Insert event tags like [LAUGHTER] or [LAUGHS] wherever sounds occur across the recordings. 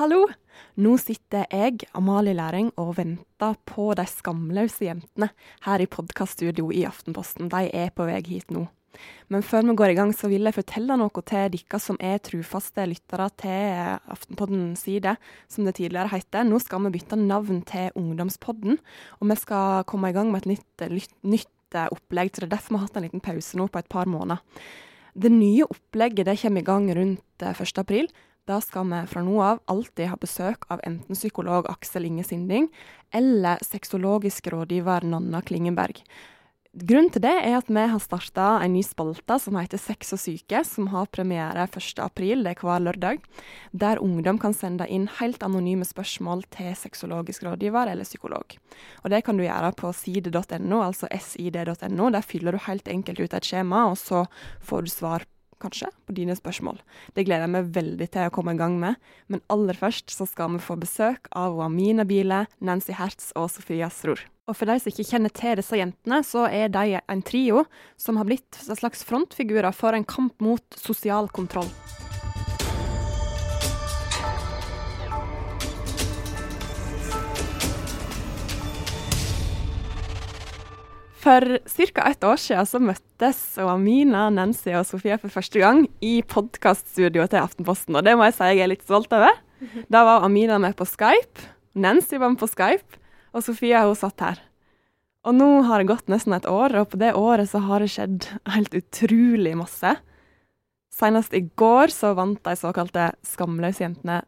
Hallo! Nå sitter jeg, Amalie Læring, og venter på de skamløse jentene her i podkaststudio i Aftenposten. De er på vei hit nå. Men før vi går i gang, så vil jeg fortelle noe til dere som er trufaste lyttere til Aftenpodden side, som det tidligere heter. Nå skal vi bytte navn til Ungdomspodden, og vi skal komme i gang med et nytt, nytt opplegg. Så det er derfor vi har hatt en liten pause nå på et par måneder. Det nye opplegget det kommer i gang rundt 1. Eh, april. Da skal vi fra nå av alltid ha besøk av enten psykolog Aksel Inge Sinding eller sexologisk rådgiver Nanna Klingenberg. Grunnen til det er at vi har starta en ny spalte som heter Sex og syke, som har premiere 1.4, det er hver lørdag. Der ungdom kan sende inn helt anonyme spørsmål til sexologisk rådgiver eller psykolog. Og Det kan du gjøre på side.no, altså sid.no. Der fyller du helt enkelt ut et skjema, og så får du svar kanskje, på dine spørsmål. Det gleder jeg meg veldig til å komme i gang med. Men aller først så skal vi få besøk av Amina Bile, Nancy Hertz og Sofia Sror. Og for de som ikke kjenner til disse jentene, så er de en trio som har blitt slags frontfigurer for en kamp mot sosial kontroll. For ca. ett år siden så møttes Amina, Nancy og Sofia for første gang i podkaststudioet til Aftenposten, og det må jeg si jeg er litt stolt over. Da var Amina med på Skype, Nancy var med på Skype, og Sofia hun satt her. Og nå har det gått nesten et år, og på det året så har det skjedd helt utrolig masse. Senest i går så vant de såkalte Skamløse jentene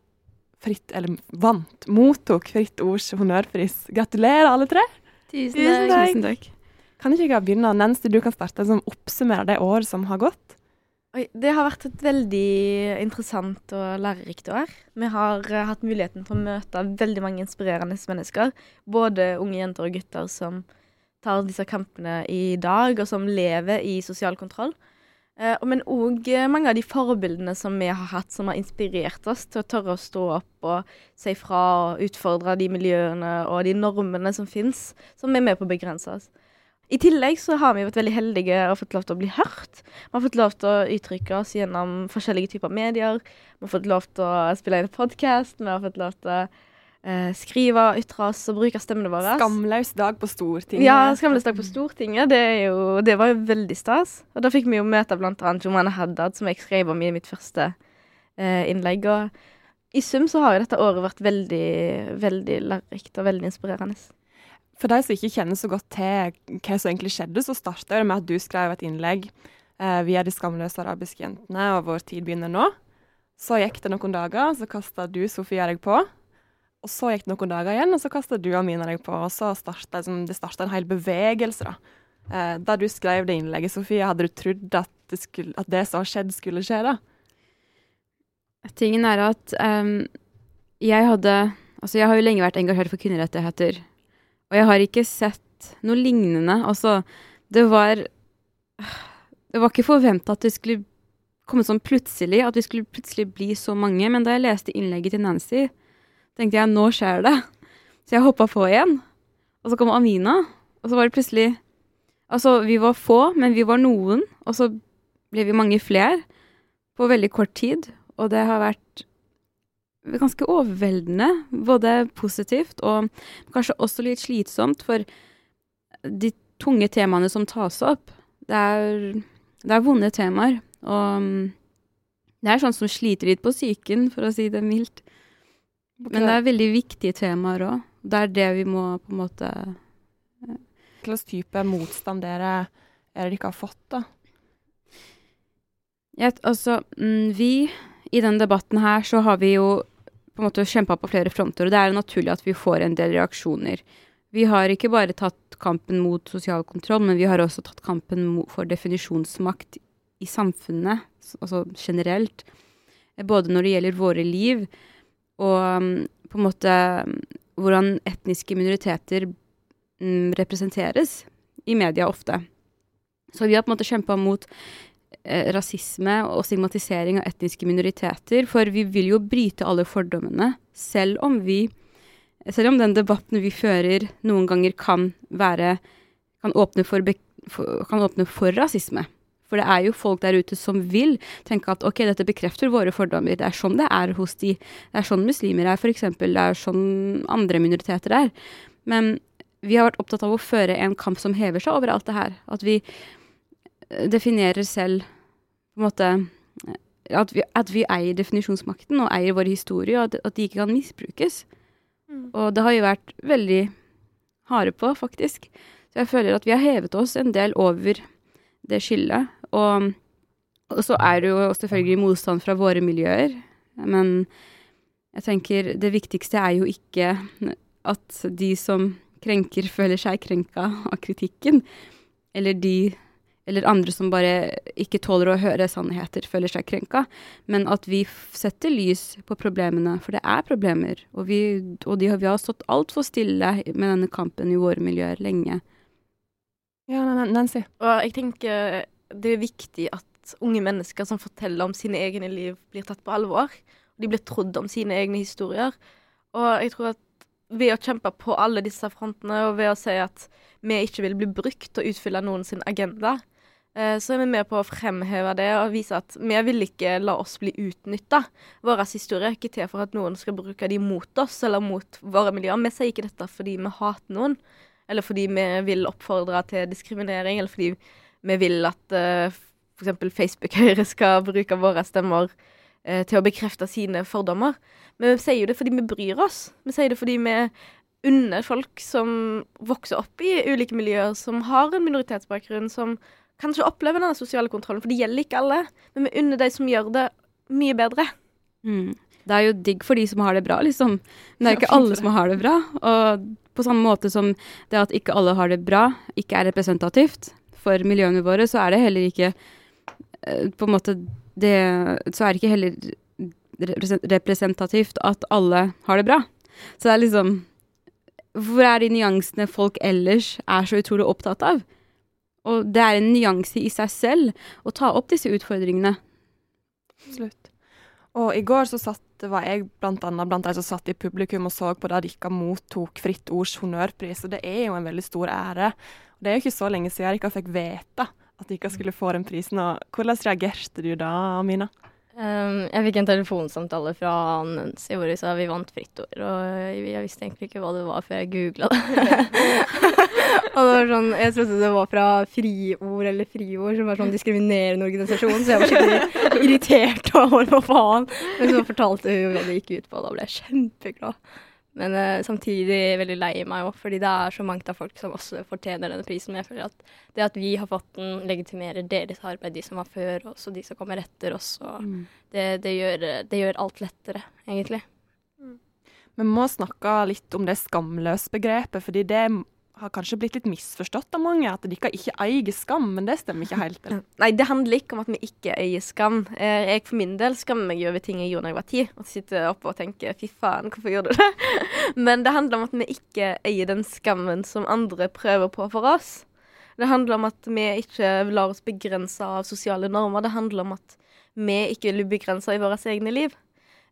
fritt, eller vant, mottok Fritt Ords honnørpris. Gratulerer, alle tre. Tusen takk. Tusen takk. Kan ikke jeg begynne, Nancy, du kan starte som oppsummerer det året som har gått? Oi, det har vært et veldig interessant og lærerikt år. Vi har uh, hatt muligheten til å møte veldig mange inspirerende mennesker. Både unge jenter og gutter som tar disse kampene i dag, og som lever i sosial kontroll. Uh, men òg uh, mange av de forbildene som vi har hatt, som har inspirert oss til å tørre å stå opp og si fra og utfordre de miljøene og de normene som fins, som er med på å begrense oss. I tillegg så har vi vært veldig heldige og fått lov til å bli hørt. Vi har fått lov til å uttrykke oss gjennom forskjellige typer medier. Vi har fått lov til å spille inn podkast. Vi har fått lov til å eh, skrive, ytre oss og bruke stemmene våre. Skamløs dag på Stortinget. Ja, skamløs dag på Stortinget. Det, jo, det, var jo veldig stas. Og da fikk vi jo møte annet Jomane Haddad, som jeg skrev om i mitt første eh, innlegg. Og i sum så har jo dette året vært veldig, veldig lærerikt og veldig inspirerende. For de som ikke kjenner så godt til hva som egentlig skjedde, så starta det med at du skrev et innlegg eh, via De skamløse arabiske jentene, og vår tid begynner nå. Så gikk det noen dager, så kasta du Sofia deg på. Og så gikk det noen dager igjen, og så kasta du Amina deg på. Og så starta liksom, det en hel bevegelse, da. Eh, da du skrev det innlegget, Sofia, hadde du trodd at det, skulle, at det som har skjedd, skulle skje da? Tingen er at um, jeg hadde Altså, jeg har jo lenge vært engasjert for kvinnerettigheter. Og jeg har ikke sett noe lignende. Altså, det var Det var ikke forventa at det skulle komme sånn plutselig, at vi skulle plutselig bli så mange. Men da jeg leste innlegget til Nancy, tenkte jeg nå skjer det. Så jeg hoppa på igjen. Og så kom Amina, og så var det plutselig Altså, vi var få, men vi var noen. Og så ble vi mange flere på veldig kort tid. Og det har vært ganske overveldende, både positivt og kanskje også litt slitsomt, for de tunge temaene som tas opp, det er, det er vonde temaer. Og det er sånn som sliter litt på psyken, for å si det mildt. Men det er veldig viktige temaer òg. Det er det vi må på en måte Hva slags type motstand dere er det dere har fått, da? Ja, altså, mm, vi i denne debatten her så har vi jo på en måte kjempa på flere fronter, og det er naturlig at vi får en del reaksjoner. Vi har ikke bare tatt kampen mot sosial kontroll, men vi har også tatt kampen for definisjonsmakt i samfunnet, altså generelt. Både når det gjelder våre liv, og um, på en måte hvordan etniske minoriteter um, representeres i media ofte. Så vi har på en måte kjempa mot rasisme og stigmatisering av etniske minoriteter. For vi vil jo bryte alle fordommene, selv om vi Selv om den debatten vi fører, noen ganger kan være Kan åpne for, kan åpne for rasisme. For det er jo folk der ute som vil tenke at ok, dette bekrefter våre fordommer. Det er sånn det er hos de. Det er sånn muslimer er, f.eks. Det er sånn andre minoriteter er. Men vi har vært opptatt av å føre en kamp som hever seg over alt det her. At vi eh, definerer selv på en måte at vi, at vi eier definisjonsmakten og eier vår historie, og at, at de ikke kan misbrukes. Mm. Og det har jo vært veldig harde på, faktisk. Så jeg føler at vi har hevet oss en del over det skillet. Og, og så er det jo selvfølgelig motstand fra våre miljøer. Men jeg tenker det viktigste er jo ikke at de som krenker, føler seg krenka av kritikken. Eller de eller andre som bare ikke tåler å høre sannheter, føler seg krenka. Men at vi setter lys på problemene, for det er problemer. Og vi, og de, har- vi har stått altfor stille med denne kampen i våre miljøer lenge. Ja, Nancy. Og jeg tenker det er viktig at unge mennesker som forteller om sine egne liv, blir tatt på alvor. De blir trodd om sine egne historier. Og jeg tror at ved å kjempe på alle disse frontene, og ved å si at vi ikke vil bli brukt til å utfylle noen sin agenda, så er vi med på å fremheve det og vise at vi vil ikke la oss bli utnytta. Vår historie er ikke til for at noen skal bruke de mot oss eller mot våre miljøer. Vi sier ikke dette fordi vi hater noen, eller fordi vi vil oppfordre til diskriminering, eller fordi vi vil at uh, f.eks. Facebook-Høyre skal bruke våre stemmer uh, til å bekrefte sine fordommer. Men vi sier jo det fordi vi bryr oss. Vi sier det fordi vi unner folk som vokser opp i ulike miljøer, som har en minoritetsbakgrunn, som kanskje opplever denne sosiale kontrollen. For det gjelder ikke alle, men vi unner de som gjør det, mye bedre. Mm. Det er jo digg for de som har det bra, liksom. Men det er ikke alle som har det bra. Og på samme måte som det at ikke alle har det bra, ikke er representativt for miljøene våre, så er det heller ikke eh, på en måte det Så er det ikke heller representativt at alle har det bra. Så det er liksom Hvor er de nyansene folk ellers er så utrolig opptatt av? Og det er en nyanse i seg selv å ta opp disse utfordringene. Absolutt. Og i går så satt, var jeg blant annet blant de som satt i publikum og så på da dere mottok Fritt Ords honnørpris, og det er jo en veldig stor ære. Og det er jo ikke så lenge siden dere fikk vite at dere skulle få den prisen. og Hvordan reagerte du da, Amina? Um, jeg fikk en telefonsamtale fra Nancy hvor hun sa vi vant Fritt Ord, og jeg visste egentlig ikke hva det var før jeg googla det. [LAUGHS] og det var sånn, Jeg trodde det var fra Friord eller Friord, som var sånn diskriminerende organisasjon, så jeg var skikkelig irritert over hva faen. Men så fortalte hun hva det gikk ut på, og da ble jeg kjempeglad. Men uh, samtidig veldig lei meg òg, fordi det er så mange av folk som også fortjener denne prisen. Men jeg føler at det at vi har fått den, legitimerer deres arbeid, de som var før oss, og de som kommer etter oss. Og det, det, gjør, det gjør alt lettere, egentlig. Vi må snakke litt om det skamløs-begrepet, fordi det har kanskje blitt litt misforstått av mange, at dere ikke eier skam, men det stemmer ikke helt. Eller? [LAUGHS] Nei, det handler ikke om at vi ikke eier skam. Eh, Jeg for min del skammer meg over ting jeg gjorde da jeg var ti, og sitter oppe og tenker 'fy faen, hvorfor gjorde du det?' [LAUGHS] Men det handler om at vi ikke eier den skammen som andre prøver på for oss. Det handler om at vi ikke lar oss begrense av sosiale normer. Det handler om at vi ikke vil bli begrensa i våre egne liv.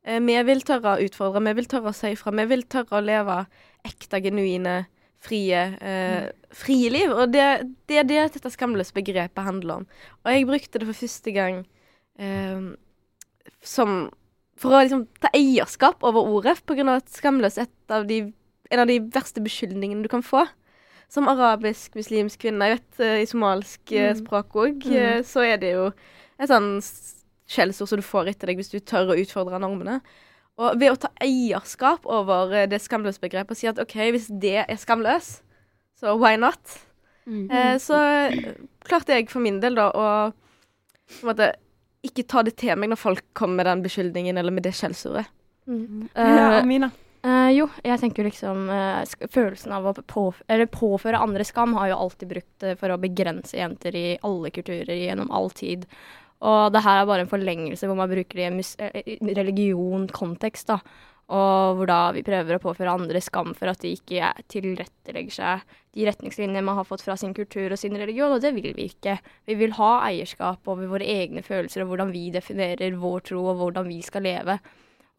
Eh, Vi vil tørre å utfordre, vi vil tørre å si ifra. Vi vil tørre å leve ekte, genuine, frie, eh, frie liv. Og det, det er det dette skamløse begrepet handler om. Og jeg brukte det for første gang eh, som For å liksom ta eierskap over ordet, på grunn av at skamløs er et av de, en av de verste beskyldningene du kan få. Som arabisk, muslimsk kvinne, jeg vet eh, i somalsk mm. språk òg, mm. så er det jo et sånn skjellsord som du får etter deg hvis du tør å utfordre normene. Og ved å ta eierskap over eh, det skamløse begrepet og si at OK, hvis det er skamløs, så why not? Eh, så eh, klarte jeg for min del da å på en måte ikke ta det til meg når folk kommer med den beskyldningen eller med det skjellsordet. Ja, Amina. Eh, jo, jeg tenker liksom uh, sk Følelsen av å påf eller påføre andre skam har jo alltid brukt uh, for å begrense jenter i alle kulturer gjennom all tid. Og det her er bare en forlengelse hvor man bruker det i en eh, i religion-kontekst, da. Og hvor da vi prøver å påføre andre skam for at de ikke er- tilrettelegger seg de retningslinjer man har fått fra sin kultur og sin religion, og det vil vi ikke. Vi vil ha eierskap over våre egne følelser og hvordan vi definerer vår tro og hvordan vi skal leve.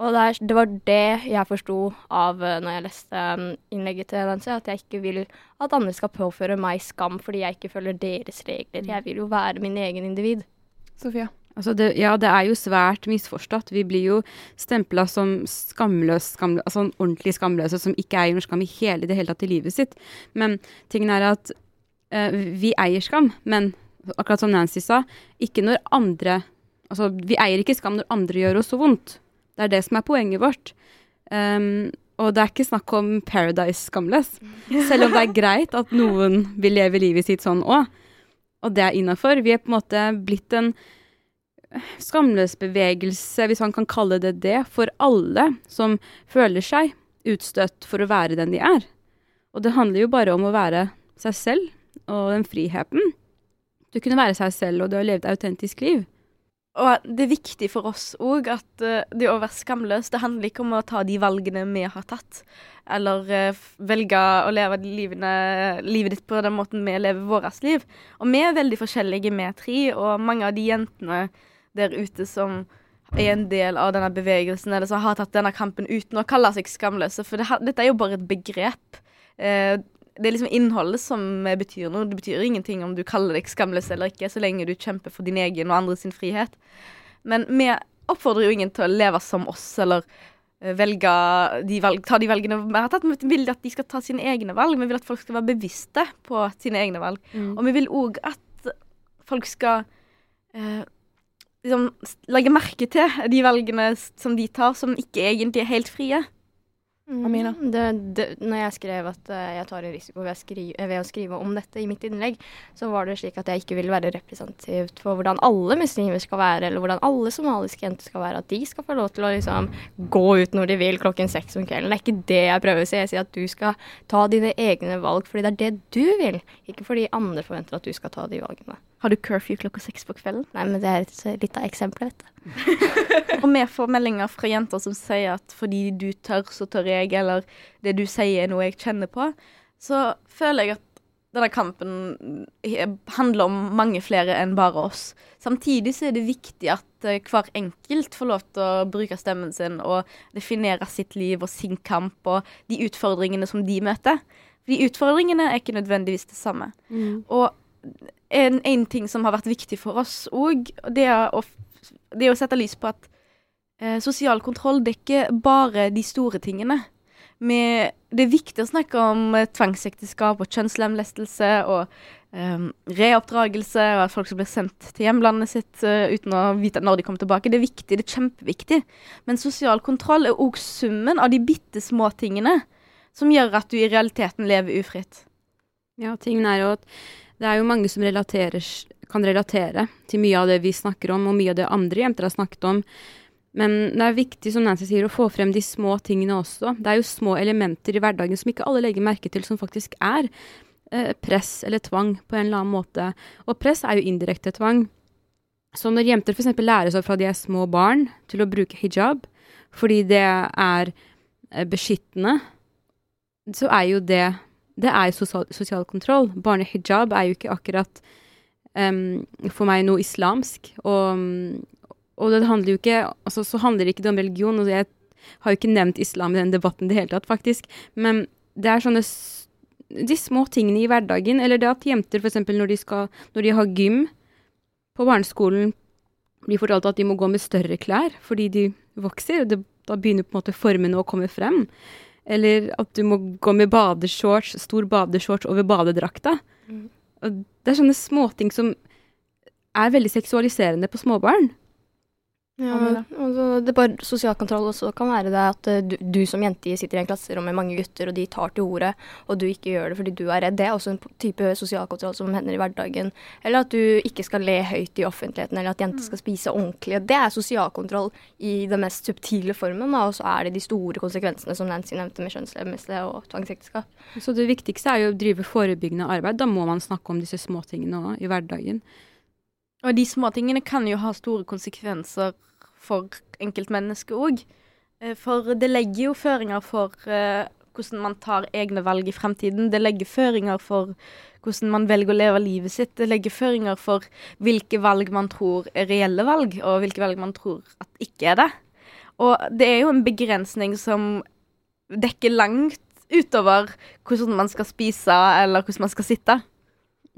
Og det, er, det var det jeg forsto av uh, når jeg leste um, innlegget til Nancy, at jeg ikke vil at andre skal påføre meg skam fordi jeg ikke følger deres regler. Jeg vil jo være min egen individ. Sofia? Altså det, ja, det er jo svært misforstått. Vi blir jo stempla som skamløse, skamløs, altså ordentlig skamløse, som ikke eier noe skam i hele det hele tatt i livet sitt. Men tingen er at uh, vi eier skam, men akkurat som Nancy sa, ikke når andre Altså, vi eier ikke skam når andre gjør oss så vondt. Det er det som er poenget vårt. Um, og det er ikke snakk om Paradise skamløs, selv om det er greit at noen vil leve livet sitt sånn òg. Og det er innafor. Vi er på en måte blitt en skamløs bevegelse, hvis man kan kalle det det, for alle som føler seg utstøtt for å være den de er. Og det handler jo bare om å være seg selv og den friheten. Du kunne være seg selv, og du har levd et autentisk liv. Og det er viktig for oss òg at uh, det å være skamløs, det handler ikke om å ta de valgene vi har tatt, eller uh, velge å leve livene, livet ditt på den måten vi lever vårt liv. Og vi er veldig forskjellige, vi tre, og mange av de jentene der ute som er en del av denne bevegelsen, eller som har tatt denne kampen uten å kalle seg skamløse, for det, dette er jo bare et begrep. Det er liksom innholdet som betyr noe. Det betyr ingenting om du kaller deg skamløs eller ikke, så lenge du kjemper for din egen og andres frihet. Men vi oppfordrer jo ingen til å leve som oss eller eh, velge de valg, ta de valgene vi har tatt. Vi vil at de skal ta sine egne valg. Vi vil at folk skal være bevisste på sine egne valg. Mm. Og vi vil òg at folk skal eh, liksom legge merke til de valgene som de tar, som ikke egentlig er helt frie. Amina? Mm, det, det, når jeg skrev at uh, jeg tar en risiko ved, skrive, ved, å skrive om dette i mitt innlegg, så var det slik at jeg ikke ville være representativt for hvordan alle muslimer skal være, eller hvordan alle somaliske jenter skal være. At de skal få lov til å liksom gå ut når de vil klokken seks om kvelden. Det er ikke det jeg prøver å si. Jeg sier at du skal ta dine egne valg fordi det er det du vil, ikke fordi andre forventer at du skal ta de valgene. Har du curfew klokka seks på kvelden? Nei, men det er et litt av eksempelet, vet du. [LAUGHS] og vi får meldinger fra jenter som sier at fordi du tør, så tør jeg, eller det du sier er noe jeg kjenner på. Så føler jeg at denne kampen handler om mange flere enn bare oss. Samtidig så er det viktig at eh, hver enkelt får lov til å bruke stemmen sin og definere sitt liv og sin kamp og de utfordringene som de møter. For de utfordringene er ikke nødvendigvis det samme. Mm. Og en, en, ting som har vært viktig for oss òg, det, det, er å sette lys på at eh, sosial kontroll det er ikke bare de store tingene. Med, det er viktig å snakke om eh, tvangsekteskap og kjønnslemlestelse og eh, reoppdragelse, og at folk som blir sendt til hjemlandet sitt uh, uten å vite når de kommer tilbake. Det er viktig, det er kjempeviktig. Men sosial kontroll er òg summen av de bitte små tingene som gjør at du i realiteten lever ufritt. Ja, tingen er jo at det er jo mange som kan relatere til mye av det vi snakker om, og mye av det andre jenter har snakket om. Men det er viktig, som Nancy sier, å få frem de små tingene også. Det er jo små elementer i hverdagen som ikke alle legger merke til, som faktisk er eh, press eller tvang på en eller annen måte. Og press er jo indirekte tvang. Så når jenter f.eks. lærer seg fra de er små barn til å bruke hijab fordi det er eh, beskyttende, så er jo det det er sosial, sosial kontroll. Barnehijab er jo ikke akkurat um, for meg noe islamsk. Og, og, det handler jo ikke altså, Så handler det ikke om religion. og jeg har jo ikke nevnt islam i den debatten i det hele tatt, faktisk. Men det er sånne de små tingene i hverdagen. Eller det at jenter f.eks. Når, de når de har gym på barneskolen, blir fortalt at de må gå med større klær fordi de vokser. og det, Da begynner på en måte formene å komme frem. Eller at du må gå med badeshorts, stor badeshorts over badedrakta. Mm. Og det er sånne småting som er veldig seksualiserende på småbarn. Ja, altså, det bare Sosial kontroll også kan være det at eh, du, du, som jente sitter i en klasserom med mange gutter, og de tar til ordet, og du ikke gjør det fordi du er redd. Det er også en type sosial kontroll som hender i hverdagen. Eller at du ikke skal le høyt i offentligheten, eller at jenter mm. skal spise ordentlig. Det er sosial kontroll i den mest subtile formen, og så er det de store konsekvensene som Nancy nevnte med kjønnslemmelse og tvangsekteskap. Så det viktigste er jo å drive forebyggende arbeid. Da må man snakke om disse småtingene òg i hverdagen. Og de småtingene kan jo ha store konsekvenser for enkeltmennesket òg. Eh, for det legger jo føringer for uh, hvordan man tar egne valg i fremtiden. Det legger føringer for hvordan man velger å leve livet sitt. Det legger føringer for hvilke valg man tror er reelle valg, og hvilke valg man tror at ikke er det. Og det er jo en begrensning som dekker langt utover hvordan man skal spise, eller hvordan man skal sitte.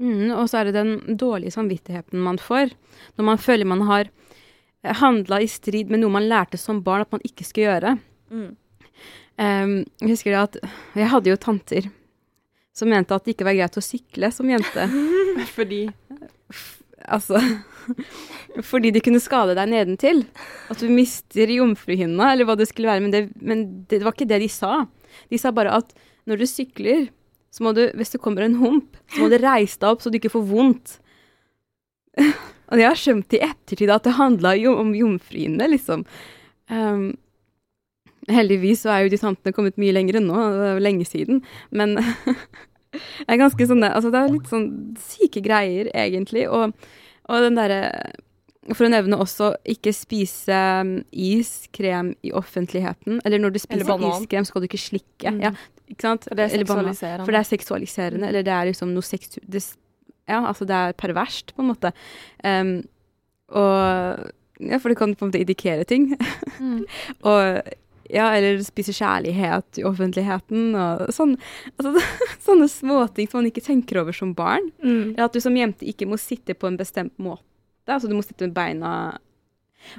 Mm, og så er det den dårlige samvittigheten man får når man føler man har handla i strid med noe man lærte som barn at man ikke skal gjøre. Mm. Um, jeg husker det at Jeg hadde jo tanter som mente at det ikke var greit å sykle som jente. [LAUGHS] Fordi Altså Fordi de kunne skade deg nedentil. At du mister jomfruhinna, eller hva det skulle være. Men, det, men det, var ikke det de sa. De sa bare at når du sykler, så må du, hvis det kommer en hump, så må du reise deg opp så du ikke får vondt. Og jeg har skjønt i ettertid at det handla om jomfruene, liksom. Um, heldigvis så er jo de tantene kommet mye lenger enn nå, det er jo lenge siden. Men [LAUGHS] det er ganske sånne Altså, det er litt sånn syke greier, egentlig. Og, og den derre For å nevne også, ikke spise iskrem i offentligheten. Eller når du spiser iskrem, skal du ikke slikke. Mm. Ja, ikke sant? For det er Eller banan. seksualiserende. For det er seksualiserende, eller det er liksom noe seksu... Det, ja, altså det er perverst, på en måte. Um, og Ja, for det kan på en måte indikere ting. Mm. [LAUGHS] og ja, eller spise kjærlighet i offentligheten og sånn. Altså, [LAUGHS] sånne småting som man ikke tenker over som barn. Mm. Eller at du som jente ikke må sitte på en bestemt måte. Altså du må sitte med beina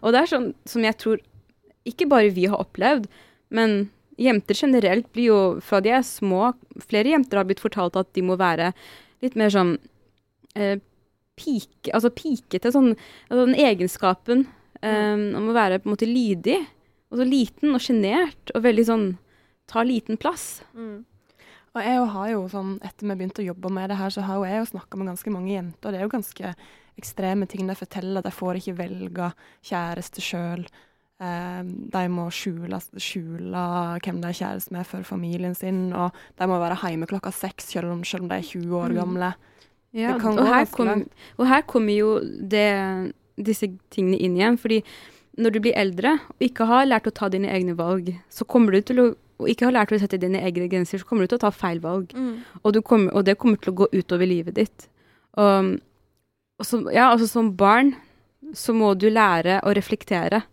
Og det er sånn som jeg tror ikke bare vi har opplevd, men jenter generelt blir jo, fra de er små Flere jenter har blitt fortalt at de må være litt mer sånn eh, pike, altså pikete. Sånn, altså den egenskapen um, om å være på en måte lydig. Og så liten og sjenert, og veldig sånn Ta liten plass. Mm. Og jeg jo har jo sånn, etter vi begynte å jobbe med det her, så har jeg jo snakka med ganske mange jenter. og Det er jo ganske ekstreme ting de forteller. De får ikke velge kjæreste sjøl. Eh, de må skjule, skjule hvem de er kjæreste med for familien sin. Og de må være hjemme klokka seks selv om, selv om de er 20 år Mm. Ja, og, her kom, og her kommer jo det, disse tingene inn igjen. Fordi når du blir eldre og ikke har lært å ta dine egne valg, så kommer du til å og ikke har lært å sette dine egne grenser, så kommer du til å ta feil valg. Mm. Og, du kommer, og det kommer til å gå utover livet ditt. Og, og som, ja, altså som barn så må du lære å reflektere.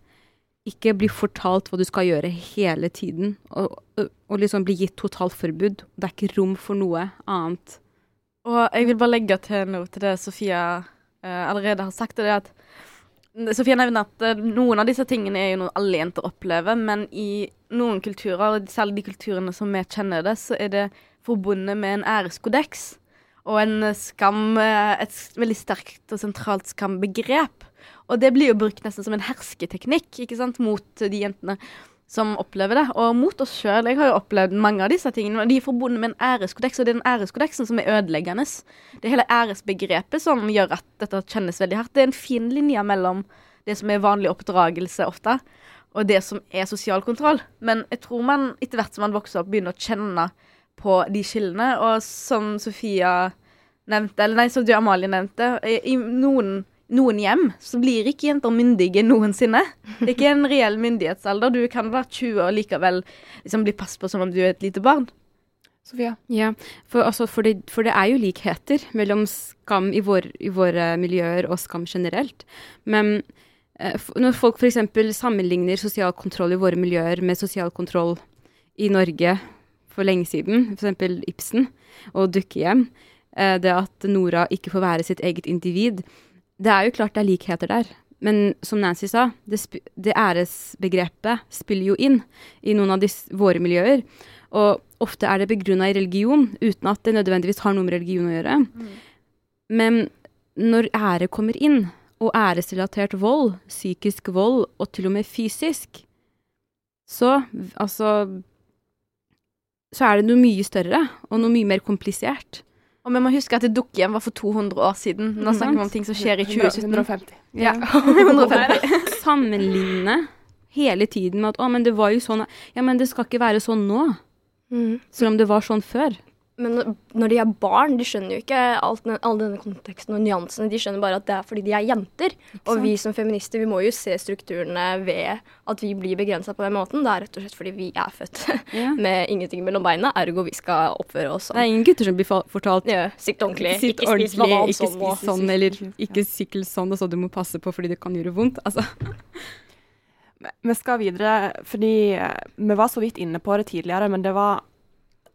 Ikke bli fortalt hva du skal gjøre hele tiden, og, og, liksom bli gitt totalforbud. Det er ikke rom for noe annet. Og jeg vil bare legge til noe til det Sofia eh, allerede har sagt. det at Sofia nevner at eh, noen av disse tingene er jo noe alle jenter opplever, men i noen kulturer, og særlig de kulturene som vi kjenner det, så er det forbundet med en æreskodeks og en skam, eh, et veldig sterkt og sentralt skambegrep. Og det blir jo brukt nesten som en hersketeknikk ikke sant, mot de jentene som opplever det, og mot oss sjøl. Jeg har jo opplevd mange av disse tingene, de er forbundet med en æreskodeks, og det er den æreskodeksen som er ødeleggende. Det er hele æresbegrepet som gjør at dette kjennes veldig hardt. Det er en fin linje mellom det som er vanlig oppdragelse ofte, og det som er sosial kontroll. Men jeg tror man etter hvert som man vokser opp, begynner å kjenne på de skillene, og som Sofia nevnte, eller nei, som du Amalie nevnte, i, i noen noen hjem så blir ikke jenter myndige noensinne. Det er ikke en reell myndighetsalder. Du kan være 20 og likevel liksom bli passet på som om du er et lite barn. Sofia? Ja, for, altså, for, det, for det er jo likheter mellom skam i, vår, i våre miljøer og skam generelt. Men eh, når folk f.eks. sammenligner sosial kontroll i våre miljøer med sosial kontroll i Norge for lenge siden, f.eks. Ibsen og Dukkehjem, eh, det at Nora ikke får være sitt eget individ, det er jo klart det er likheter der. Men som Nancy sa, det, sp det æresbegrepet spiller jo inn i noen av våre miljøer. Og ofte er det begrunna i religion, uten at det nødvendigvis har noe med religion å gjøre. Men når ære kommer inn, og æresrelatert vold, psykisk vold og til og med fysisk, så altså Så er det noe mye større og noe mye mer komplisert. Og vi må huske at dukkehjem var for 200 år siden. Nå snakker vi om ting som skjer i 2017. 150. Ja, 150. [LAUGHS] Sammenligne hele tiden med at 'å, men det var jo sånn'. Ja, men det skal ikke være sånn nå. Mm. Selv om det var sånn før. Men når- de er barn, de skjønner jo ikke alt, den- all denne konteksten og nyansene. De skjønner bare at det er fordi de er jenter. Og vi som feminister vi må jo se strukturene ved at vi blir begrensa på den måten. Det er rett og slett fordi vi er født [LAUGHS] Ja. med ingenting mellom beina, ergo vi skal oppføre oss sånn. Det er ingen gutter som blir fortalt Ja, sitt ordentlig, Sitt ikke spis banan ikke sånn. spis sånn, eller ikke sykkel sånn, og så du må passe på fordi det kan gjøre vondt. Altså, [LAUGHS] Vi skal videre, fordi eh, vi var så vidt inne på det tidligere, men det var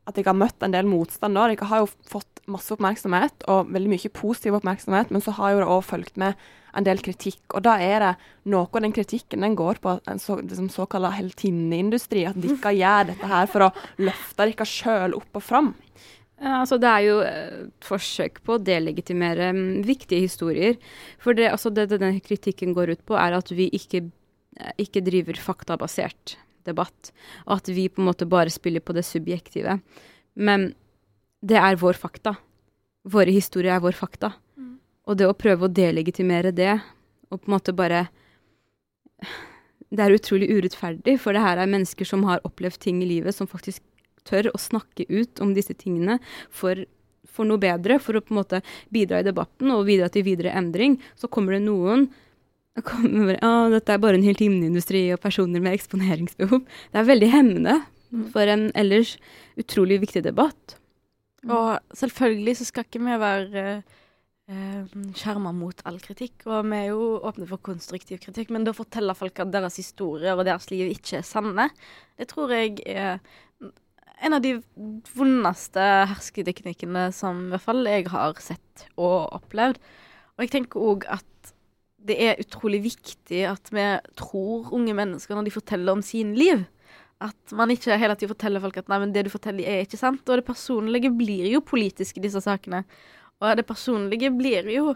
at jeg har møtt en del motstand da. Jeg har jo fått masse oppmerksomhet, og veldig mye positiv oppmerksomhet, men så har jo det òg fulgt med en del kritikk. Og da er det noe av den kritikken den går på en så, liksom såkalla heltinneindustri. At dere [LAUGHS] gjør dette her for å løfte dere sjøl opp og fram. Ja, altså det er jo et forsøk på å delegitimere mm, viktige historier. For det, altså det, det den kritikken går ut på, er at vi ikke, eh, ikke driver faktabasert debatt. At vi på en måte bare spiller på det subjektive. Men det er vår fakta. Våre historier er vår fakta. Og det å prøve å delegitimere det, og på en måte bare Det er utrolig urettferdig, for det her er mennesker som har opplevd ting i livet, som faktisk tør å snakke ut om disse tingene for, for noe bedre, for å på en måte bidra i debatten og bidra til videre endring. Så kommer det noen kommer, ah, dette er bare en helt himmelindustri og personer med eksponeringsbehov. Det er veldig hemmende for en ellers utrolig viktig debatt. Og selvfølgelig så skal ikke vi være eh, skjerma mot all kritikk, og vi er jo åpne for konstruktiv kritikk, men da forteller folk at deres historier og deres liv ikke er sanne, det tror jeg er en av de vondeste hersketeknikkene som i hvert fall jeg har sett og opplevd. Og jeg tenker òg at det er utrolig viktig at vi tror unge mennesker når de forteller om sin liv. At man ikke hele tiden forteller folk at nei, men det du forteller er ikke sant. Og det personlige blir jo politisk i disse sakene. Og det personlige blir jo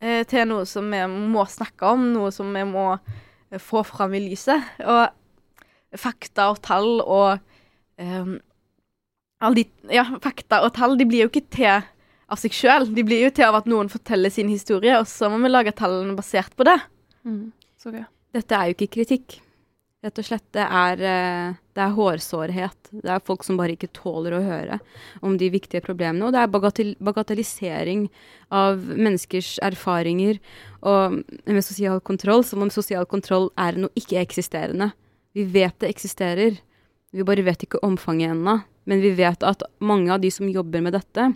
eh, til noe som vi må snakke om, noe som vi må eh, få fram i lyset. Og fakta og tall og eh, de, ja, fakta og tall de blir jo ikke til av seg sjøl. De blir jo til av at noen forteller sin historie, og så må vi lage tallene basert på det. Mm. Sorry. Dette er jo ikke kritikk. Rett og slett, det er, eh, det er hårsårhet. Det er folk som bare ikke tåler å høre om de viktige problemene. Og det er bagatell bagatellisering av menneskers erfaringer og med sosial kontroll, som om sosial kontroll er noe ikke-eksisterende. Vi vet det eksisterer. Vi bare vet ikke omfanget ennå. Men vi vet at mange av de som jobber med dette,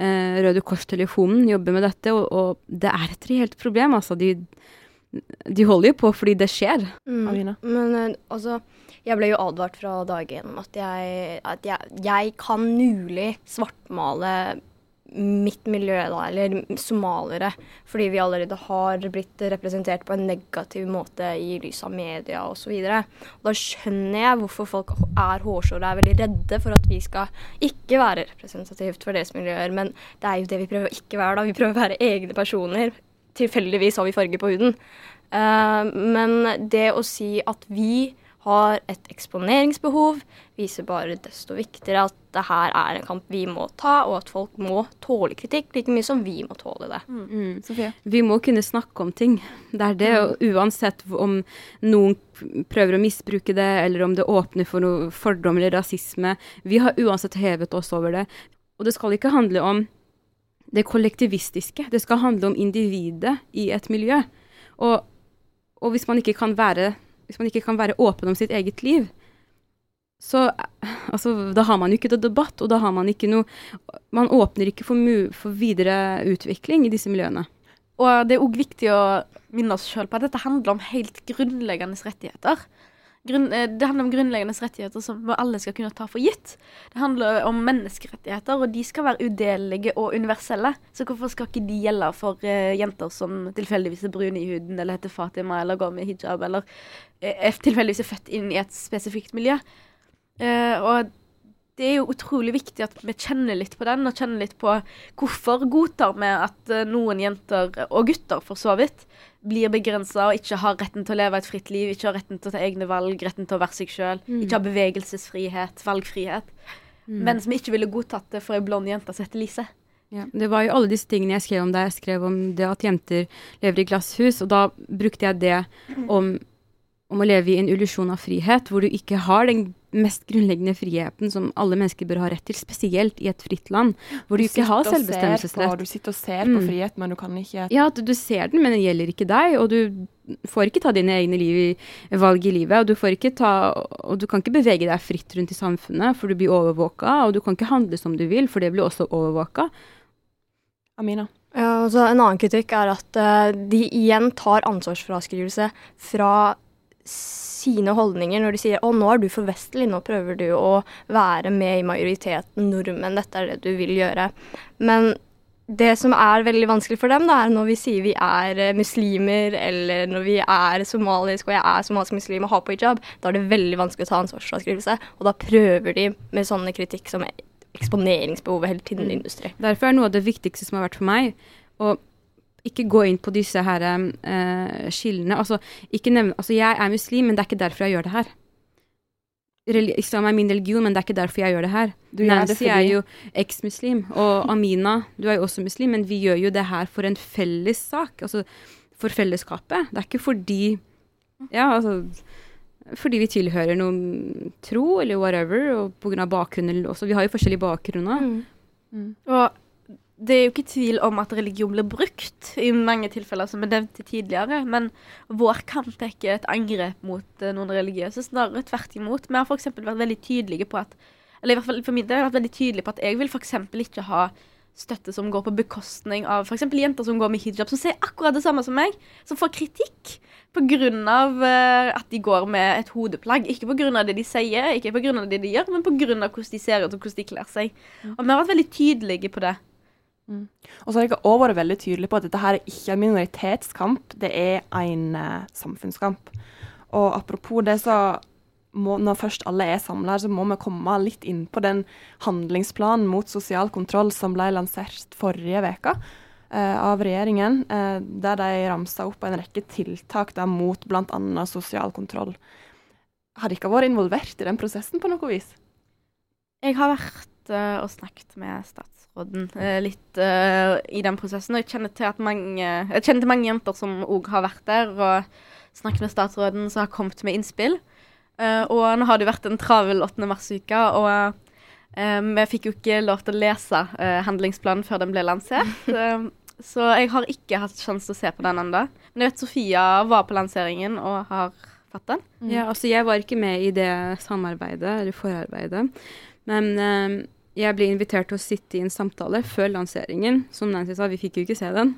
eh, Røde Kors-telefonen jobber med dette, og, og, det er et reelt problem. Altså, de, de holder jo på fordi det skjer. Mm. Men eh, altså, jeg ble jo advart fra dag én om at jeg, at jeg, jeg kan mulig svartmale mitt miljø, da, eller somaliere, fordi vi allerede har blitt representert på en negativ måte i lys av media osv. Da skjønner jeg hvorfor folk er hårsåre og er veldig redde for at vi skal ikke være representativt for deres miljøer. Men det er jo det vi prøver å ikke være, da. Vi prøver å være egne personer. Tilfeldigvis har vi farge på huden. Uh, men det å si at vi har et eksponeringsbehov, viser bare desto viktigere at det her er en kamp vi må ta, og at folk må tåle kritikk like mye som vi må tåle det. Mm. Vi må kunne snakke om ting. Det er det, og uansett om noen prøver å misbruke det, eller om det åpner for noe fordom eller rasisme. Vi har uansett hevet oss over det. Og det skal ikke handle om det kollektivistiske. Det skal handle om individet i et miljø. Og, og hvis man ikke kan være hvis man ikke kan være åpen om sitt eget liv, så altså, da har man jo ikke noe debatt, og da har man ikke noe Man åpner ikke for, for videre utvikling i disse miljøene. Og det er òg viktig å minne oss sjøl på at dette handler om helt grunnleggende rettigheter. Grunn, eh, det handler om grunnleggende rettigheter som alle skal kunne ta for gitt. Det handler om menneskerettigheter, og de skal være udelelige og universelle. Så hvorfor skal ikke de gjelde for uh, jenter som tilfeldigvis er brune i huden, eller heter Fatima, eller går med hijab, eller uh, tilfeldigvis er født inn i et spesifikt miljø? Uh, og det er jo utrolig viktig at vi kjenner litt på den, og kjenner litt på hvorfor godtar vi at noen jenter, og gutter for så vidt, blir begrensa og ikke har retten til å leve et fritt liv, ikke har retten til å ta egne valg, retten til å være seg sjøl, mm. ikke har bevegelsesfrihet, valgfrihet. Mm. Mens vi ikke ville godtatt det for ei blond jente som heter Lise. Ja, det var jo alle disse tingene jeg skrev om da jeg skrev om det at jenter lever i glasshus, og da brukte jeg det om, om å leve i en illusjon av frihet, hvor du ikke har den mest grunnleggende friheten som alle mennesker bør ha rett til, spesielt i et fritt land, hvor du, du ikke har selvbestemmelsesrett. Du sitter og ser på mm. frihet, men du kan ikke Ja, du, du, ser den, men den gjelder ikke deg, og du får ikke ta dine egne liv, valg i livet, og du får ikke ta Og du kan ikke bevege deg fritt rundt i samfunnet, for du blir overvåka, og du kan ikke handle som du vil, for det blir også overvåka. Amina? Ja, altså En annen kritikk er at uh, de igjen tar ansvarsfraskrivelse fra sine holdninger når de sier 'Å, nå er du for vestlig, nå prøver du å være med i majoriteten nordmenn, dette er det du vil gjøre'. Men det som er veldig vanskelig for dem, da, er når vi sier vi er eh, muslimer, eller når vi er somalisk og jeg er somalisk muslim og har på hijab, da er det veldig vanskelig å ta ansvarsfraskrivelse. Og da prøver de med sånne kritikk som eksponeringsbehovet hele tiden i industri. Derfor er noe av det viktigste som har vært for meg, å ikke gå inn på disse her uh, skillene. Altså, ikke nevne, altså, jeg er muslim, men det er ikke derfor jeg gjør det her. Reli Islam er min religion, men det er ikke derfor jeg gjør det her. Du gjør det Nancy fordi- er jo eksmuslim, og Amina, du er jo også muslim, men vi gjør jo det her for en felles sak. Altså for fellesskapet. Det er ikke fordi Ja, altså fordi vi tilhører noen tro, eller whatever, og på grunn av bakgrunn også. Vi har jo forskjellige bakgrunner. Mm. Og det er jo ikke tvil om at religion blir brukt i mange tilfeller, som er nevnt tidligere. Men vår kamp er ikke et angrep mot eh, noen religiøse, snarere tvert imot. Vi har f.eks. vært veldig tydelige på at Eller i hvert fall for min del har jeg vært veldig tydelig på at jeg vil f.eks. ikke ha støtte som går på bekostning av f.eks. jenter som går med hijab, som ser akkurat det samme som meg, som får kritikk pga. at de går med et hodeplagg. Ikke pga. det de sier, ikke pga. det de gjør, men pga. hvordan de ser ut og hvordan de kler seg. Og vi har vært veldig tydelige på det. Og så har jeg også vært veldig tydelig på at dette her er ikke en minoritetskamp, det er en eh, samfunnskamp. Og apropos det, så må, når først alle er samla her, så må vi komme litt inn på den handlingsplanen mot sosial kontroll som ble lansert forrige uke eh, av regjeringen, eh, der de ramsa opp en rekke tiltak da, mot bl.a. sosial kontroll. Har dere vært involvert i den prosessen på noe vis? Jeg har vært eh, og snakket med statsråden eh, litt uh, i den prosessen. Og jeg kjenner til, at mange, jeg kjenner til mange jenter som òg har vært der og snakket med statsråden, som har kommet med innspill. Uh, og nå har det jo vært en travel 8. mars-uke, og uh, vi fikk jo ikke lov til å lese handlingsplanen før den ble lansert. [LAUGHS] Så jeg har ikke hatt sjanse til å se på den ennå. Men jeg vet Sofia var på lanseringen og har fått den. Ja, altså jeg var ikke med i det samarbeidet, eller forarbeidet. Men jeg ble invitert til å sitte i en samtale før lanseringen. Som Nancy sa, vi fikk jo ikke se den.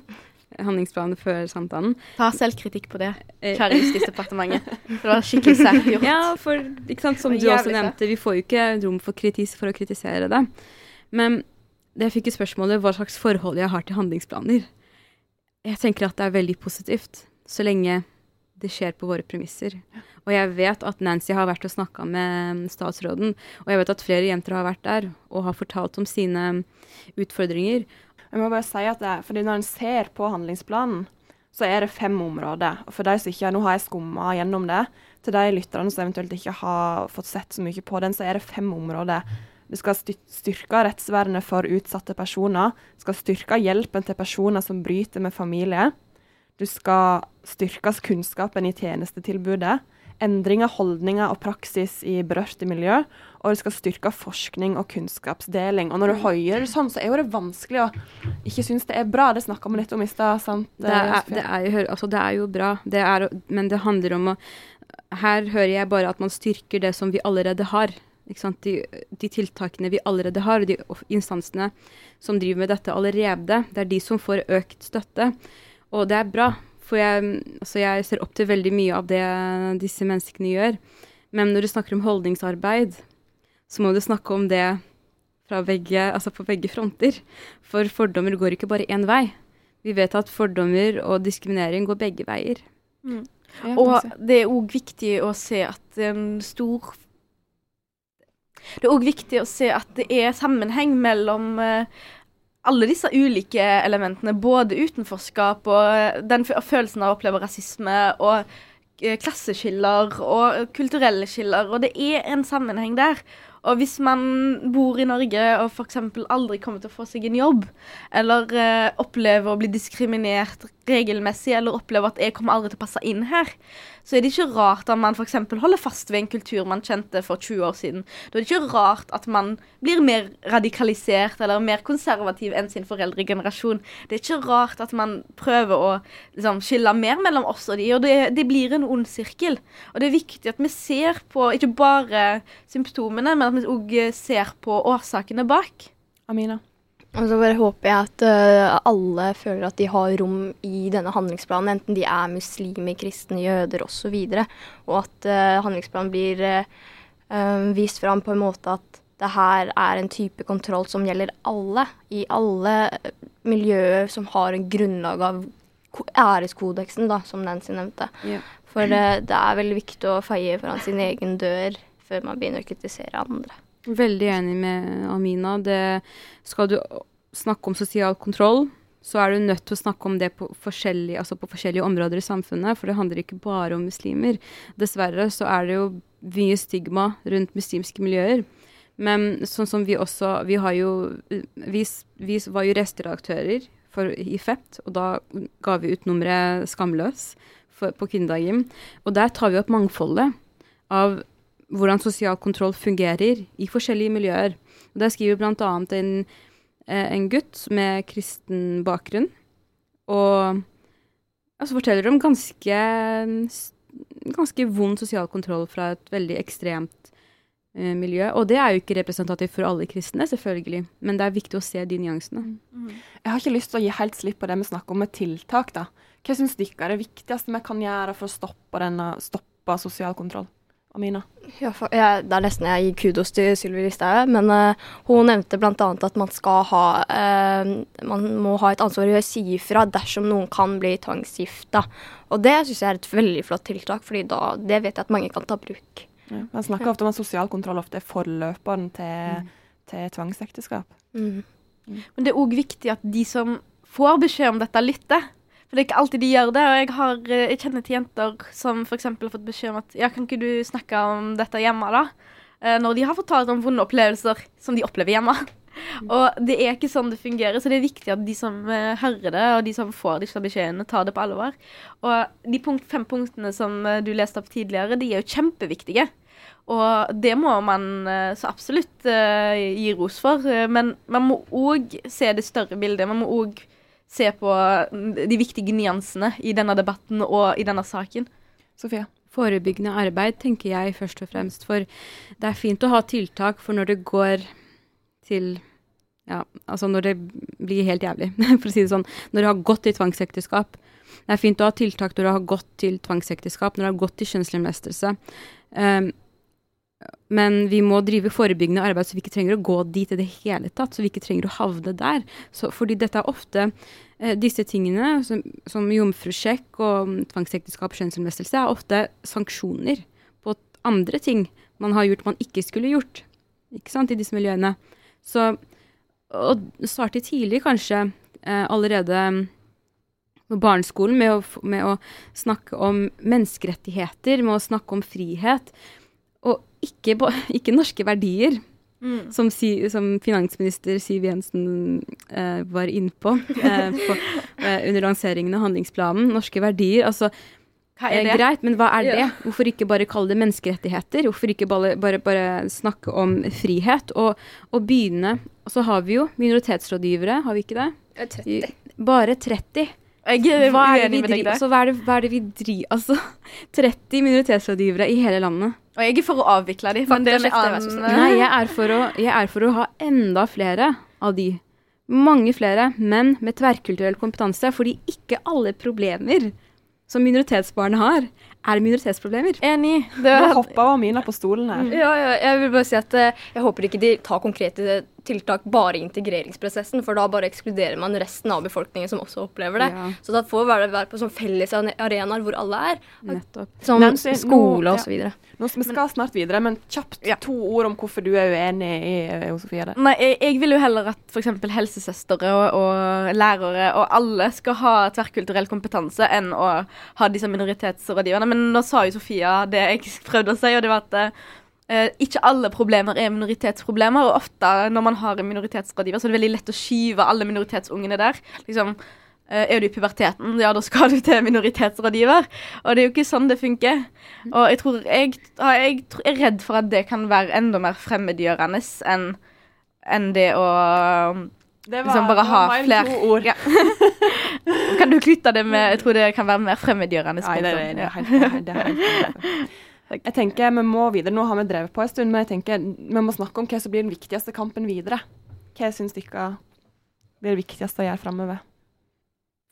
Handlingsplanen før samtalen. Ta selvkritikk på det, Eh, kjære Justisdepartementet. Det var skikkelig sært gjort. Ja, for sant, som du også nevnte, vi får jo ikke rom for, kritis, for å kritisere det. Men det jeg fikk i spørsmålet hva slags forhold jeg har til handlingsplaner. Jeg tenker at det er veldig positivt, så lenge det skjer på våre premisser. Og jeg vet at Nancy har vært og snakka med statsråden, og jeg vet at flere jenter har vært der og har fortalt om sine utfordringer. Jeg må bare si at det, fordi Når en ser på handlingsplanen, så er det fem områder. Og for de som ikke, Nå har jeg skumma gjennom det. Til de lytterne som eventuelt ikke har fått sett så mye på den, så er det fem områder. Det skal styrke rettsvernet for utsatte personer. Det skal styrke hjelpen til personer som bryter med familie. Du skal styrke kunnskapen i tjenestetilbudet. Endring av holdninger og praksis i berørte miljø. Og det skal styrke forskning og kunnskapsdeling. Og når du hører det sånn, så er jo det vanskelig å ikke synes det er bra. Det snakka vi litt om i stad. sant? Det er, det, jo, altså det er jo bra, det er, men det handler om å Her hører jeg bare at man styrker det som vi allerede har. De, de tiltakene vi allerede har, og de instansene som driver med dette allerede, det er de som får økt støtte. Og det er bra, for jeg, altså jeg ser opp til veldig mye av det disse menneskene gjør. Men når du snakker om holdningsarbeid, så må du snakke om det fra begge, altså på begge fronter. For fordommer går ikke bare én vei. Vi vet at fordommer og diskriminering går begge veier. Ja, Og det er òg viktig å se at en stor Det er òg viktig å se at det er sammenheng mellom eh, alle disse ulike elementene, både utenforskap og eh, den følelsen av å oppleve rasisme og eh, klasseskiller og kulturelle skiller, og det er en sammenheng der. Og hvis man bor i Norge og f.eks. aldri kommer til å få seg en jobb, eller eh, opplever å bli diskriminert regelmessig, eller opplever at jeg kommer aldri til å passe inn her, så er det ikke rart at man f.eks. holder fast ved en kultur man kjente for 20 år siden. Da er det ikke rart at man blir mer radikalisert eller mer konservativ enn sin foreldregenerasjon. Det er ikke rart at man prøver å liksom, skille mer mellom oss og de, og det, det blir en ond sirkel. Og det er viktig at vi ser på ikke bare symptomene, men at vi òg ser på årsakene bak. Amina. Og så bare håper jeg at uh, alle føler at de har rom i denne handlingsplanen, enten de er muslimer, kristne, jøder osv. Og, og at uh, handlingsplanen blir eh, vist fram på en måte at det her er en type kontroll som gjelder alle, i alle miljøer som har en grunnlag av æreskodeksen, da, som Nancy nevnte. Ja. For det er veldig viktig å feie foran sin egen dør før man begynner å kritisere andre. Veldig enig med Amina. Det, skal du snakke om sosial kontroll, så er du nødt til å snakke om det på forskjellige, altså på forskjellige områder i samfunnet, for det handler ikke bare om muslimer. Dessverre så er det jo mye stigma rundt muslimske miljøer. Men sånn som vi også Vi jo Vi, vi var jo restredaktører i FEPT, og da ga vi ut nummeret Skamløs for, på kvinnedagen. Og der tar vi opp mangfoldet av hvordan sosial kontroll fungerer i forskjellige miljøer. Og Der skriver bl.a. En, eh, en gutt med kristen bakgrunn, og altså forteller om ganske, ganske vond sosial kontroll fra et veldig ekstremt eh, miljø. Og det er jo ikke representativt for alle kristne, selvfølgelig, men det er viktig å se de nyansene. Jeg har ikke lyst til å gi helt slipp på det vi snakker om med tiltak. da. Hva syns dere er det viktigste vi kan gjøre for å stoppe, denne, stoppe sosial kontroll? Amina? Ja, for, ja, det er nesten jeg gir kudos til Sylvi Listhaug, men uh, hun nevnte bl.a. at man skal ha uh, Man må ha et ansvar i å si ifra dersom noen kan bli tvangsgifta. Og det syns jeg er et veldig flott tiltak, for det vet jeg at mange kan ta bruk. Ja. Man snakker ofte om at sosial kontroll ofte er forløperen til, Mm. til tvangsekteskap. Mm. Men det er òg viktig at de som får beskjed om dette, lytter. For det er ikke alltid de gjør det. Og jeg, har, eh, jeg kjenner til jenter som f.eks. har fått beskjed om at ja, kan ikke du snakke om dette hjemme, da? Eh, Når de har fortalt om vonde opplevelser som de opplever hjemme. Og det er ikke sånn det fungerer, så det er viktig at de som eh, hører det, og de som får disse beskjedene, tar det på alvor. Og de punkt, fem punktene som du leste opp tidligere, de er jo kjempeviktige. Og det må man så absolutt gi ros for. Men man må òg se det større bildet. Man må òg se på mm, de viktige nyansene i denne debatten og i denne saken. Sofia? Forebyggende arbeid tenker jeg først og fremst, for det er fint å ha tiltak for når det går til ja, altså når det blir helt jævlig, [LAUGHS] for å si det sånn. Når det har gått til tvangsekteskap. Det er fint å ha tiltak når det har gått til tvangsekteskap, når det har gått til kjønnslemlestelse. Um, men vi må drive forebyggende arbeid så vi ikke trenger å gå dit i det hele tatt. Så vi ikke trenger å havne der. Så, fordi dette er ofte eh, disse tingene, som, som jomfrusjekk og mm, tvangsekteskap og er ofte sanksjoner på andre ting man har gjort man ikke skulle gjort. Ikke sant, i disse miljøene. Så å starte tidlig, kanskje, eh, allerede mm, på barneskolen med å, med å snakke om menneskerettigheter, med å snakke om frihet. Ikke, [LAUGHS] ikke norske verdier, som, si, som finansminister Siv Jensen eh, var innpå eh, på, eh, under lanseringen av handlingsplanen. Norske verdier. Altså, Hva eh, er det? greit, men hva er Ja. det? Hvorfor ikke bare kalle det menneskerettigheter? Hvorfor ikke bare, bare, bare snakke om frihet? Og, og begynne Og så har vi jo minoritetsrådgivere, har vi ikke det? 30. Bare 30. Jeg er Hva er det vi driver altså, hva er det, hva er det vi driver Altså, [LAUGHS] 30 minoritetsrådgivere i hele landet. Og jeg er for å avvikle dem. Men det er annen snill. Nei, jeg er, for å, jeg er for å ha enda flere av de. Mange flere, men med tverrkulturell kompetanse. Fordi ikke alle problemer som minoritetsbarn har, er minoritetsproblemer. Enig. Det Nå er, hoppa Amina på stolen her. Ja, ja, jeg vil bare si at eh, jeg håper ikke de tar konkrete tiltak bare i integreringsprosessen, for da bare ekskluderer man resten av befolkningen som også opplever det. Ja. Så da får vi være på sånn felles arenaer hvor alle er, Nettopp. som Nancy, nå- skole ja. så videre. Nå vi skal snart videre, men kjapt Ja. to ord om hvorfor du er uenig i Josefie. Sofie. Nei, jeg, jeg vil jo heller at f.eks. helsesøstre og, og lærere og alle skal ha tverrkulturell kompetanse, enn å ha disse minoritetsrådgiverne. Men nå sa jo Sofia det jeg prøvde å si, og det var at eh, ikke alle problemer er minoritetsproblemer. Og ofte når man har en minoritetsrådgiver, så er det veldig lett å skyve alle minoritetsungene der. Liksom, eh, er du i puberteten, ja, da skal du til minoritetsrådgiver. Og det er jo ikke sånn det funker. Og jeg tror jeg, jeg er redd for at det kan være enda mer fremmedgjørende enn enn det å Det liksom bare ha flere ord. Ja. [LAUGHS] Kan du knytte det med Jeg tror det kan være mer fremmedgjørende. Nei, det, det, det er helt, det er helt [LAUGHS] Jeg tenker vi må videre. Nå har vi drevet på en stund, men jeg tenker vi må snakke om hva som blir den viktigste kampen videre. Hva syns dere? blir det viktigste å gjøre framover?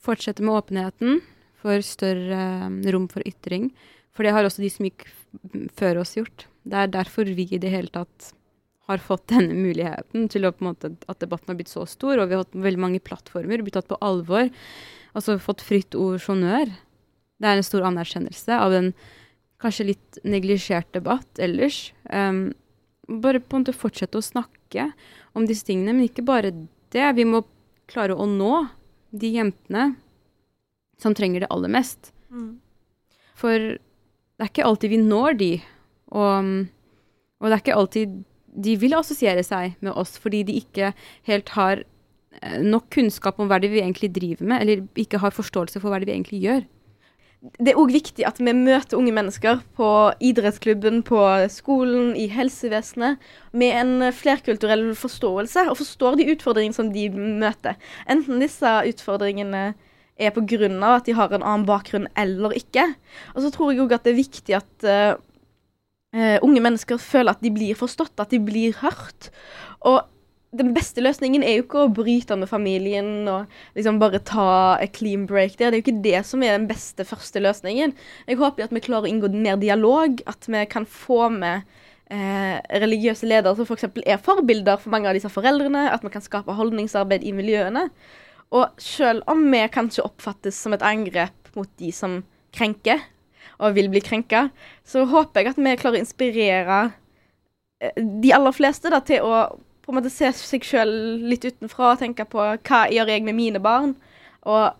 Fortsette med åpenheten for større eh, rom for ytring. For det har også de som gikk før oss gjort. Det er derfor vi i det hele tatt har fått denne muligheten til å måte, at debatten har blitt så stor, og vi har hatt veldig mange plattformer, blitt tatt på alvor. Altså fått fritt ord honnør. Det er en stor anerkjennelse av en kanskje litt neglisjert debatt ellers. Um, bare på en måte fortsette å snakke om disse tingene, men ikke bare det. Vi må klare å nå de jentene som trenger det aller mest. For det er ikke alltid vi når de, og, og det er ikke alltid de vil assosiere seg med oss fordi de ikke helt har eh, nok kunnskap om hva det vi egentlig driver med, eller ikke har forståelse for hva det vi egentlig gjør. Det er òg viktig at vi møter unge mennesker på idrettsklubben, på skolen, i helsevesenet, med en flerkulturell forståelse, og forstår de utfordringene som de møter. Enten disse utfordringene er av at de har en annen bakgrunn eller ikke. Og så tror jeg òg at det er viktig at eh, unge mennesker føler at de blir forstått, at de blir hørt. Og den beste løsningen er jo ikke å bryte med familien og liksom bare ta a clean break der. Det er jo ikke det som er den beste første løsningen. Jeg håper at vi klarer å inngå mer dialog, at vi kan få med eh, religiøse ledere som f.eks. er forbilder for mange av disse foreldrene, at vi kan skape holdningsarbeid i miljøene. Og selv om vi kanskje oppfattes som et angrep mot de som krenker, og vil bli krenka, så håper jeg at vi klarer å inspirere eh, de aller fleste da, til å på en måte se seg sjøl litt utenfra og tenke på hva gjør jeg med mine barn, og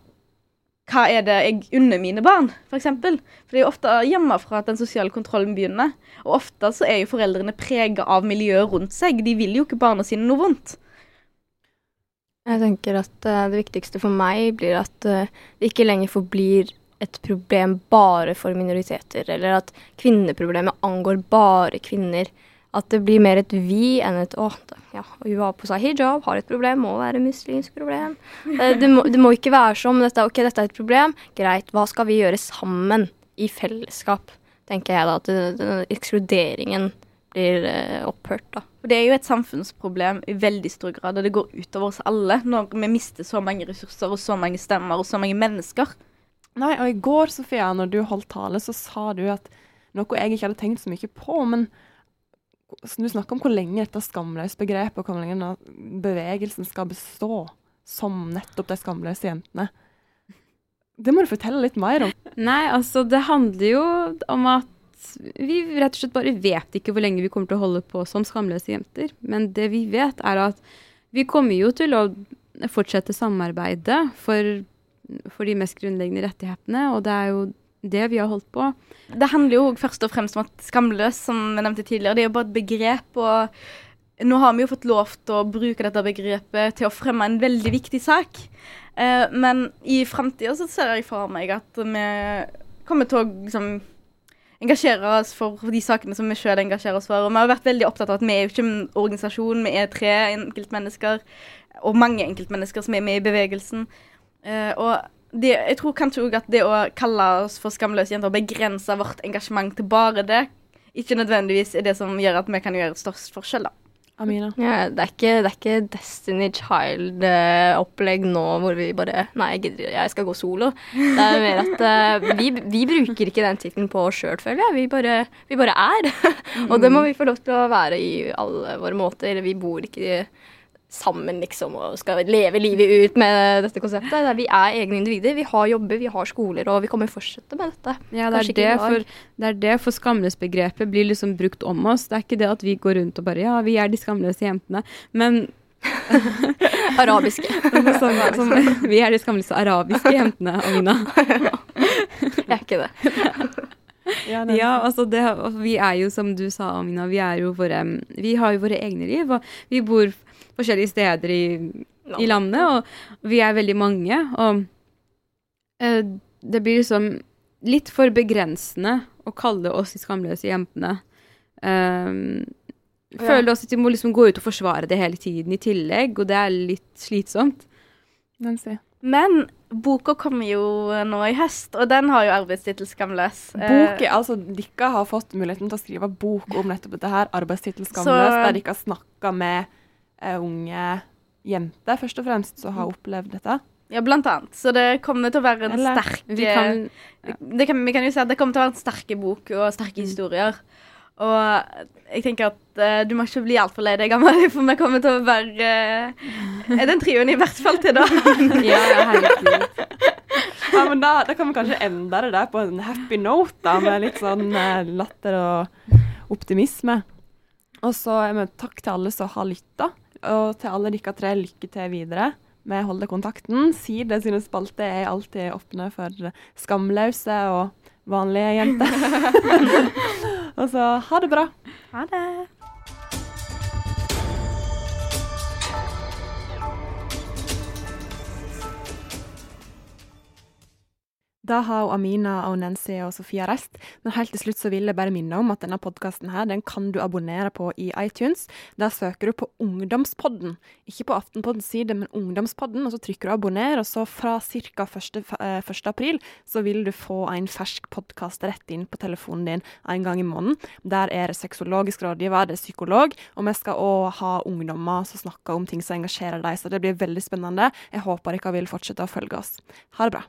hva er det jeg unner mine barn, f.eks. For, eksempel. for det er jo ofte hjemmefra at den sosiale kontrollen begynner. Og ofte så er jo foreldrene prega av miljøet rundt seg. De vil jo ikke barna sine noe vondt. Jeg tenker at eh, det viktigste for meg blir at eh, det ikke lenger forblir et problem bare for minoriteter, eller at kvinneproblemet angår bare kvinner. At det blir mer et vi enn et å, ja, hun har på seg hijab, har et problem, må være muslimsk problem. Eh, Det må, det må ikke være sånn. men Dette, ok, dette er et problem. Greit, hva skal vi gjøre sammen? I fellesskap, tenker jeg da. At det- den ekskluderingen blir eh, opphørt, da. Og det er jo et samfunnsproblem i veldig stor grad, og det går utover oss alle når vi mister så mange ressurser og så mange stemmer og så mange mennesker. Nei, og i går, Sofia, når du holdt tale, så sa du at noe jeg ikke hadde tenkt så mye på, men du snakker om hvor lenge dette skamløs-begrepet og hvor lenge bevegelsen skal bestå som nettopp de skamløse jentene. Det må du fortelle litt mer om. Nei, altså det handler jo om at vi rett og slett bare vet ikke hvor lenge vi kommer til å holde på som skamløse jenter. Men det vi vet, er at vi kommer jo til å fortsette samarbeidet for, for de mest grunnleggende rettighetene, og det er jo det vi har holdt på. Det handler jo først og fremst om at skamløs, som jeg nevnte tidligere, det er jo bare et begrep. og Nå har vi jo fått lov til å bruke dette begrepet til å fremme en veldig viktig sak. Eh, men i framtida så ser jeg for meg at vi kommer til å liksom engasjere oss for de sakene som vi sjøl engasjerer oss for. Og vi har vært veldig opptatt av at vi er jo ikke en organisasjon, vi er tre enkeltmennesker, og mange enkeltmennesker som er med i bevegelsen. Eh, og det, jeg tror kanskje òg at det å kalle oss for skamløse jenter og begrense vårt engasjement til bare det, ikke nødvendigvis er det som gjør at vi kan gjøre størst forskjell, da. Amina. Ja, det, er ikke, det er ikke Destiny Child-opplegg nå hvor vi bare Nei, jeg gidder jeg skal gå solo. Det er mer at uh, vi, vi bruker ikke den tittelen på oss sjøl, føler jeg. Vi bare, vi bare er. [LAUGHS] Og det må vi få lov til å være i alle våre måter. Vi bor ikke sammen, liksom, og skal leve livet ut med dette konseptet. Det er- Vi er egne individer. Vi har jobber, vi har skoler, og vi kommer fortsette med dette. Ja, det er det, for, det er det for skamløs-begrepet blir liksom brukt om oss. Det er ikke det at vi går rundt og bare Ja, vi er de skamløse jentene. Men [LAUGHS] Arabiske. [LAUGHS] som, som, vi er de skamløse arabiske jentene, Amina. [LAUGHS] Jeg er ikke det. Ja, Ja, altså det, vi er jo, som du sa, Amina, vi er jo våre Vi har jo våre egne liv, og vi bor forskjellige steder i, i landet, og vi er veldig mange, og uh, det blir liksom litt for begrensende å kalle oss de skamløse jentene. Um, føler også at vi må liksom gå ut og forsvare det hele tiden i tillegg, og det er litt slitsomt. Nancy. Men boka kommer jo nå i høst, og den har jo arbeidstittel 'Skamløs'. Eh, er altså, Dere har fått muligheten til å skrive bok om nettopp dette her, arbeidstittel Så- 'Skamløs', der dere har snakka med eh, unge jenter, først og fremst, som har opplevd dette. Ja, blant annet. Så det kommer til å være en Eller, sterk Vi kan det kan, Vi kan jo si at det kommer til å være en sterke bok og sterke Mm. historier. Og jeg tenker at uh, du må ikke bli altfor lei deg, Amalie, for vi kommer til å være uh, den trioen i hvert fall til da? [LAUGHS] Ja, herregud. [LAUGHS] Ja, men da, da kan vi kanskje endre det der på en happy note, da, med litt sånn uh, latter og optimisme. Og så takk til alle som har lytta, og til alle dere tre, lykke til videre med Holde kontakten. Side sine spalter er alltid åpne for skamløse og vanlige jenter. [LAUGHS] [LAUGHS] og så ha det bra. Ha det. Da har Amina Nancy og Sofia reist, men helt til slutt så vil jeg bare minne om at denne podkasten her, den kan du abonnere på i iTunes. Der søker du på Ungdomspodden, ikke på Aftenpoddens side, men Ungdomspodden, og så trykker du abonner, og så fra ca. 1. eh, 1. april så vil du få en fersk podkast rett inn på telefonen din en gang i måneden. Der er det sexologisk rådgiver, det er psykolog, og vi skal òg ha ungdommer som snakker om ting som engasjerer deg, så det blir veldig spennende. Jeg håper dere vil fortsette å følge oss. Ha det bra.